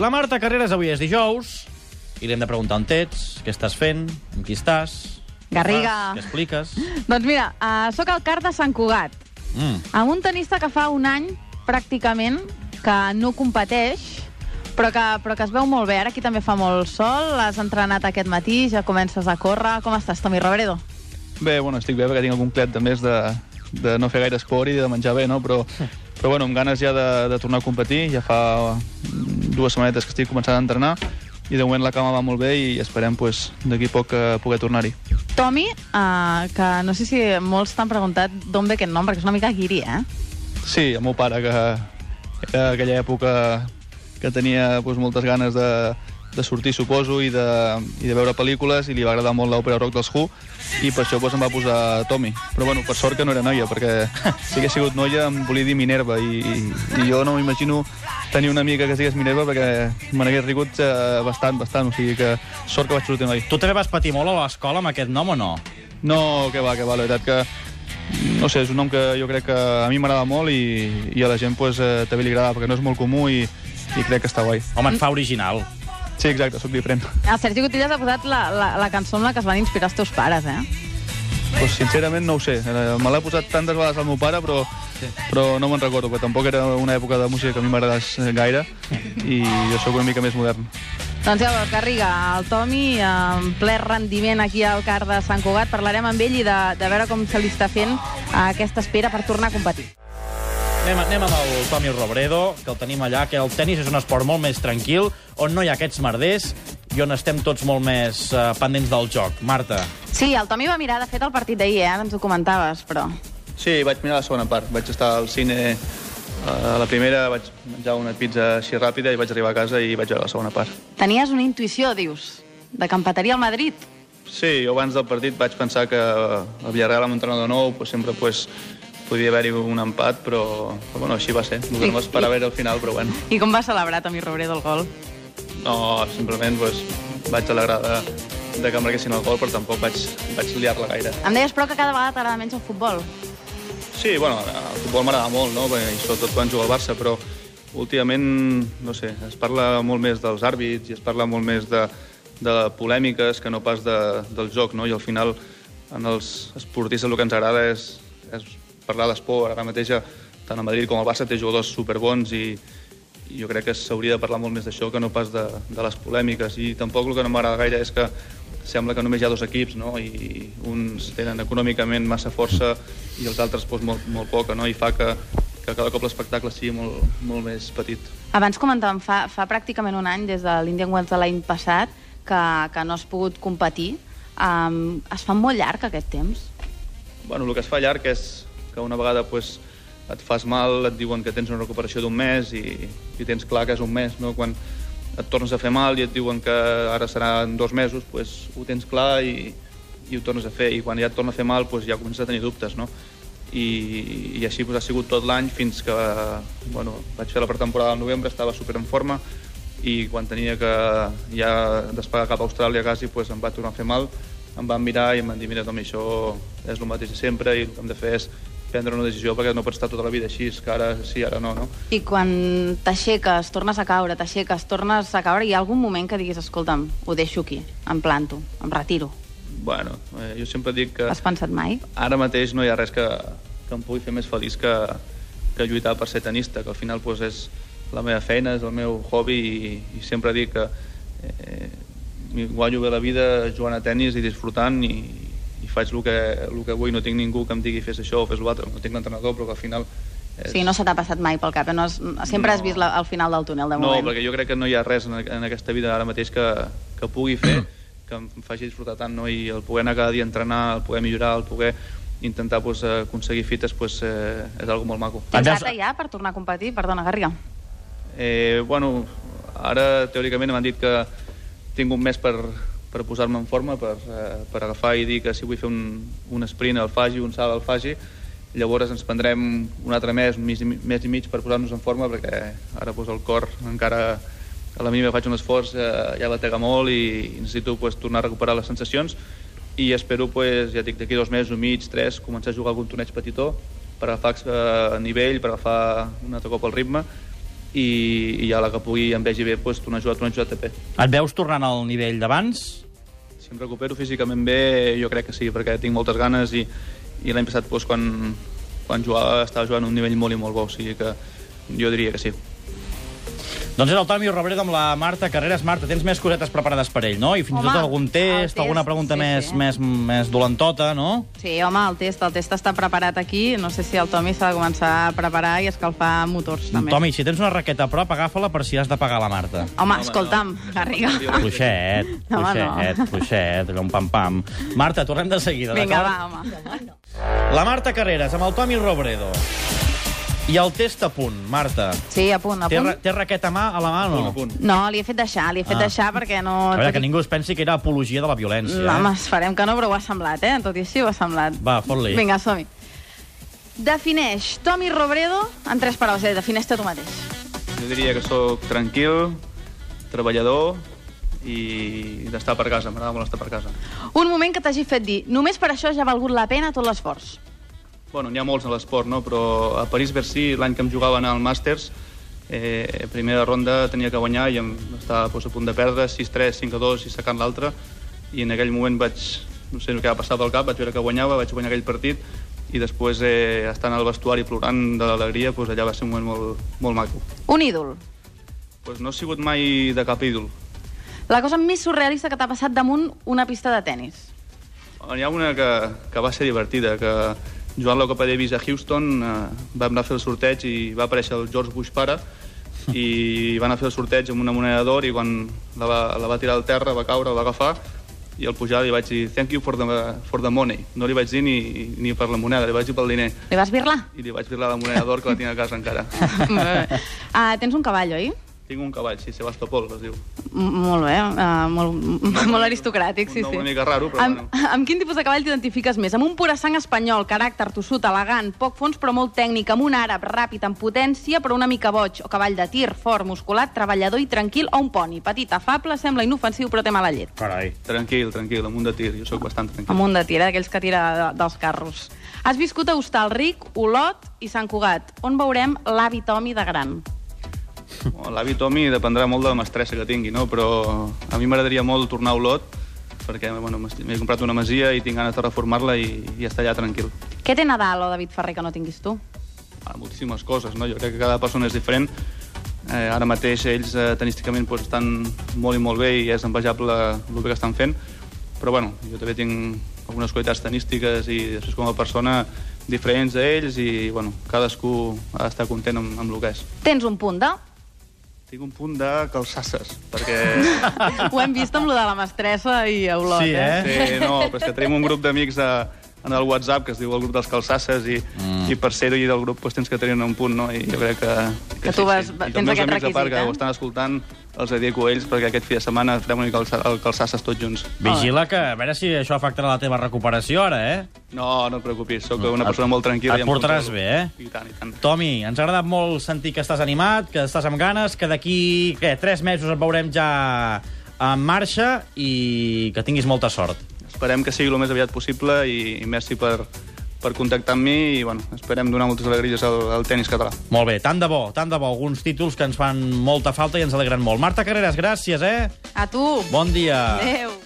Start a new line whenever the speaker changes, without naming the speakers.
La Marta Carreras avui és dijous i li hem de preguntar on ets, què estàs fent, amb qui estàs... què
Garriga.
fas, Què expliques?
Doncs mira, uh, sóc al CAR de Sant Cugat,
Mm.
amb un tenista que fa un any, pràcticament, que no competeix, però que, però que es veu molt bé. Ara aquí també fa molt sol, has entrenat aquest matí, ja comences a córrer. Com estàs, Tomi Robredo?
Bé, bueno, estic bé perquè tinc algun plet de més de, de no fer gaire esport i de menjar bé, no? Però, però bueno, amb ganes ja de, de tornar a competir. Ja fa dues setmanetes que estic començant a entrenar i de moment la cama va molt bé i esperem pues, d'aquí a poc eh, poder tornar-hi.
Tomi, uh, que no sé si molts t'han preguntat d'on ve aquest nom, perquè és una mica guiri, eh?
Sí, el meu pare, que era aquella època que tenia pues, moltes ganes de, de sortir, suposo, i de, i de veure pel·lícules, i li va agradar molt l'òpera rock dels Who, i per això pues, em va posar Tommy. Però bueno, per sort que no era noia, perquè si hagués sigut noia em volia dir Minerva, i, i, i jo no m'imagino tenir una amiga que es digués Minerva perquè me n'hagués rigut eh, bastant, bastant, o sigui que sort que vaig sortir noi.
Tu també vas patir molt a l'escola amb aquest nom o no?
No, que va, que va, la veritat que no sé, és un nom que jo crec que a mi m'agrada molt i, i a la gent pues, eh, també li agrada perquè no és molt comú i, i crec que està guai.
Home, et fa original.
Sí, exacte, sóc diferent.
El Sergi Cotillas ha posat la, la, la cançó amb la que es van inspirar els teus pares, eh?
Pues, sincerament no ho sé. Eh, Me l'ha posat tantes vegades al meu pare, però, però no me'n recordo, perquè tampoc era una època de música que a mi m'agradés gaire i jo sóc una mica més modern.
Doncs llavors, Garriga, el Tomi, en ple rendiment aquí al CAR de Sant Cugat, parlarem amb ell i de, de veure com se li està fent aquesta espera per tornar a competir.
Anem, anem amb el Tomi Robredo, que el tenim allà, que el tennis és un esport molt més tranquil, on no hi ha aquests merders i on estem tots molt més uh, pendents del joc. Marta,
Sí, el Tomi va mirar, de fet, el partit d'ahir, eh? Ens ho comentaves, però...
Sí, vaig mirar la segona part. Vaig estar al cine eh, a la primera, vaig menjar una pizza així ràpida i vaig arribar a casa i vaig veure la segona part.
Tenies una intuïció, dius, de que empataria el Madrid.
Sí, jo abans del partit vaig pensar que el Villarreal amb un entrenador nou pues, sempre pues, podia haver-hi un empat, però, però bueno, així va ser. No m'esperava era el final, però bueno.
I com va celebrar Tomi Robredo el gol?
No, simplement pues, vaig alegrar de, de que marquessin el gol, però tampoc vaig, vaig liar-la gaire.
Em deies, però, que cada vegada t'agrada menys el futbol.
Sí, bueno, el futbol m'agrada molt, no? Bé, I sobretot quan jugo al Barça, però últimament, no sé, es parla molt més dels àrbits i es parla molt més de, de polèmiques que no pas de, del joc, no? I al final, en els esportistes el que ens agrada és, és parlar d'esport. Ara mateix, tant a Madrid com al Barça té jugadors superbons i, i jo crec que s'hauria de parlar molt més d'això que no pas de, de les polèmiques. I tampoc el que no m'agrada gaire és que sembla que només hi ha dos equips, no? i uns tenen econòmicament massa força i els altres doncs, molt, molt poca, no? i fa que, que cada cop l'espectacle sigui molt, molt més petit.
Abans comentàvem, fa, fa pràcticament un any, des de l'Indian Wells de l'any passat, que, que no has pogut competir. Um, es fa molt llarg aquest temps?
Bueno, el que es fa llarg és que una vegada pues, et fas mal, et diuen que tens una recuperació d'un mes i, i tens clar que és un mes, no? Quan et tornes a fer mal i et diuen que ara seran dos mesos, pues, ho tens clar i, i ho tornes a fer. I quan ja et torna a fer mal, pues, ja comences a tenir dubtes, no? I, i així pues, ha sigut tot l'any fins que bueno, vaig fer la pretemporada al novembre, estava super en forma i quan tenia que ja despegar cap a Austràlia quasi pues, em va tornar a fer mal em van mirar i em van dir mira Tomi, això és el mateix de sempre i el que hem de fer és prendre una decisió perquè no pots estar tota la vida així, que ara sí, ara no, no?
I quan t'aixeques, tornes a caure, t'aixeques, tornes a caure, hi ha algun moment que diguis, escolta'm, ho deixo aquí, em planto, em retiro.
Bueno, eh, jo sempre dic que
Has pensat mai?
ara mateix no hi ha res que, que em pugui fer més feliç que, que lluitar per ser tenista, que al final pues, és la meva feina, és el meu hobby i, i sempre dic que eh, mi guanyo bé la vida jugant a tennis i disfrutant i faig el que, el que vull, no tinc ningú que em digui fes això o fes l'altre, no tinc l'entrenador però que al final
O sigui, no se t'ha passat mai pel cap, eh? no has, sempre
No.
has vist la, el final del túnel, de
No,
moment.
perquè jo crec que no hi ha res en, en aquesta vida ara mateix que, que pugui fer que em faci disfrutar tant, no? I el poder anar cada dia a entrenar, el poder millorar, el poder intentar pues, eh, aconseguir fites pues, eh, és algo molt maco.
Tens data ja per tornar a competir? Perdona, Garriga.
Eh, bueno, ara teòricament m'han dit que tinc un mes per, per posar-me en forma, per, eh, per agafar i dir que si vull fer un, un sprint al Fagi, un salt al Fagi, llavors ens prendrem un altre mes, un mes, mes i mig per posar-nos en forma, perquè ara pues, el cor encara a la mínima faig un esforç, eh, ja batega molt i, i necessito pues, tornar a recuperar les sensacions i espero, pues, ja dic, d'aquí dos mesos, un mig, tres, començar a jugar algun torneig petitó per agafar eh, nivell, per agafar un altre cop el ritme i, i ja la que pugui em vegi bé, doncs, tornar a jugar, tornar a jugar a ATP.
Et veus tornant al nivell d'abans?
Si em recupero físicament bé, jo crec que sí, perquè tinc moltes ganes i, i l'any passat doncs, quan, quan jugava estava jugant a un nivell molt i molt bo, o sigui que jo diria que sí.
Doncs és el Tomi Robredo amb la Marta Carreras. Marta, tens més cosetes preparades per ell, no? I fins i
Home,
tot algun test,
test,
alguna pregunta
sí,
més,
sí.
més, més dolentota, no?
Sí, home, el test, el test està preparat aquí. No sé si el Tomi s'ha de començar a preparar i escalfar motors, també.
Tomi, si tens una raqueta a prop, agafa-la per si has de pagar la Marta.
Home,
Home,
escolta'm,
no.
Garriga.
Fluixet,
No,
fluixet,
no.
fluixet, allò un pam-pam. Marta, tornem de seguida,
Vinga,
d'acord?
va, home.
La Marta Carreras amb el Tomi Robredo. I el test a punt, Marta.
Sí, a punt, a
Té,
punt.
ra té raqueta a mà a la mà o no?
Punt a punt.
No, li he fet deixar, li he fet
Ah.
deixar perquè no...
A veure, que ningú es pensi que era apologia de la violència,
No, home,
eh?
farem que no, però ho ha semblat, eh? Tot i així ho ha semblat.
Va, fot-li.
Vinga, som-hi. Defineix Tomi Robredo en tres paraules. Eh? Defineix-te tu mateix.
Jo diria que sóc tranquil, treballador i d'estar per casa, m'agrada molt estar per casa.
Un moment que t'hagi fet dir només per això ja ha valgut la pena tot l'esforç.
Bueno, n'hi ha molts a l'esport, no? però a París-Bercy, l'any que em jugaven al Màsters, eh, primera ronda tenia que guanyar i em estava doncs, a punt de perdre, 6-3, 5-2 i sacant l'altre, i en aquell moment vaig, no sé que va passar pel cap, vaig veure que guanyava, vaig guanyar aquell partit, i després, eh, estant al vestuari plorant de l'alegria, doncs, allà va ser un moment molt, molt maco.
Un ídol.
Pues no he sigut mai de cap ídol.
La cosa més surrealista que t'ha passat damunt una pista de tennis.
N'hi ha una que, que va ser divertida, que jugant la Copa Davis a Houston eh, vam anar a fer el sorteig i va aparèixer el George Bush pare i van a fer el sorteig amb una moneda d'or i quan la va, la va tirar al terra, va caure, la va agafar i al pujar li vaig dir thank you for the, for the money. No li vaig dir ni, ni per la moneda, li vaig dir pel diner.
Li vas birlar?
I li vaig dir la moneda d'or que la tinc a casa encara.
uh, tens un cavall, oi?
Tinc un cavall, sí, Sebastopol, es diu.
Molt bé, uh, molt, molt aristocràtic, sí,
un nom
sí.
una mica raro, però
amb,
bueno.
amb quin tipus de cavall t'identifiques més? Amb un pura sang espanyol, caràcter tossut, elegant, poc fons però molt tècnic, amb un àrab ràpid, amb potència però una mica boig, o cavall de tir, fort, musculat, treballador i tranquil, o un poni, petit, afable, sembla inofensiu però té mala llet.
Carai.
Tranquil, tranquil, amunt de tir, jo sóc bastant tranquil.
Amunt de tir, eh, d'aquells que tira de, dels carros. Has viscut a Hostalric, Olot i Sant Cugat. On veurem l'avi Tomi de gran?
L'avi Tomi dependrà molt de la mestressa que tingui, no? però a mi m'agradaria molt tornar a Olot perquè bueno, m'he comprat una masia i tinc ganes de reformar-la i, i estar allà tranquil.
Què té Nadal o David Ferrer que no tinguis tu?
Ah, moltíssimes coses, no? jo crec que cada persona és diferent. Eh, ara mateix ells eh, tenísticament pues, estan molt i molt bé i és envejable el que estan fent, però bueno, jo també tinc algunes qualitats tenístiques i després com a persona diferents d'ells i bueno, cadascú ha d'estar content amb, amb el que és.
Tens un punt de...
Tinc un punt de calçasses, perquè
Ho hem vist amb lo de la mestressa i a Olot,
Sí, eh?
Sí, no, però és que tenim un grup d'amics a, en el WhatsApp que es diu el grup dels calçasses i, mm. i per ser-hi del grup doncs, tens que tenir un punt, no? I jo crec que...
Que tu vas-
I els
tens
meus
aquest
amics, a part,
requisit,
que
eh?
ho estan escoltant, els dedico a ells perquè aquest fi de setmana farem una calça, el calçasses tots junts.
Vigila que, a veure si això afectarà la teva recuperació ara, eh?
No, no et preocupis, sóc una
Et-
persona molt tranquil·la.
et
i em
portaràs bé, eh?
I tant, i tant.
Tomi, ens ha agradat molt sentir que estàs animat, que estàs amb ganes, que d'aquí, què, tres mesos et veurem ja en marxa i que tinguis molta sort.
Esperem que sigui el més aviat possible i, i merci per, per contactar amb mi i bueno, esperem donar moltes alegries al, al tennis català.
Molt bé, tant de bo, tant de bo. Alguns títols que ens fan molta falta i ens alegren molt. Marta Carreras, gràcies, eh?
A tu.
Bon dia.
Adéu.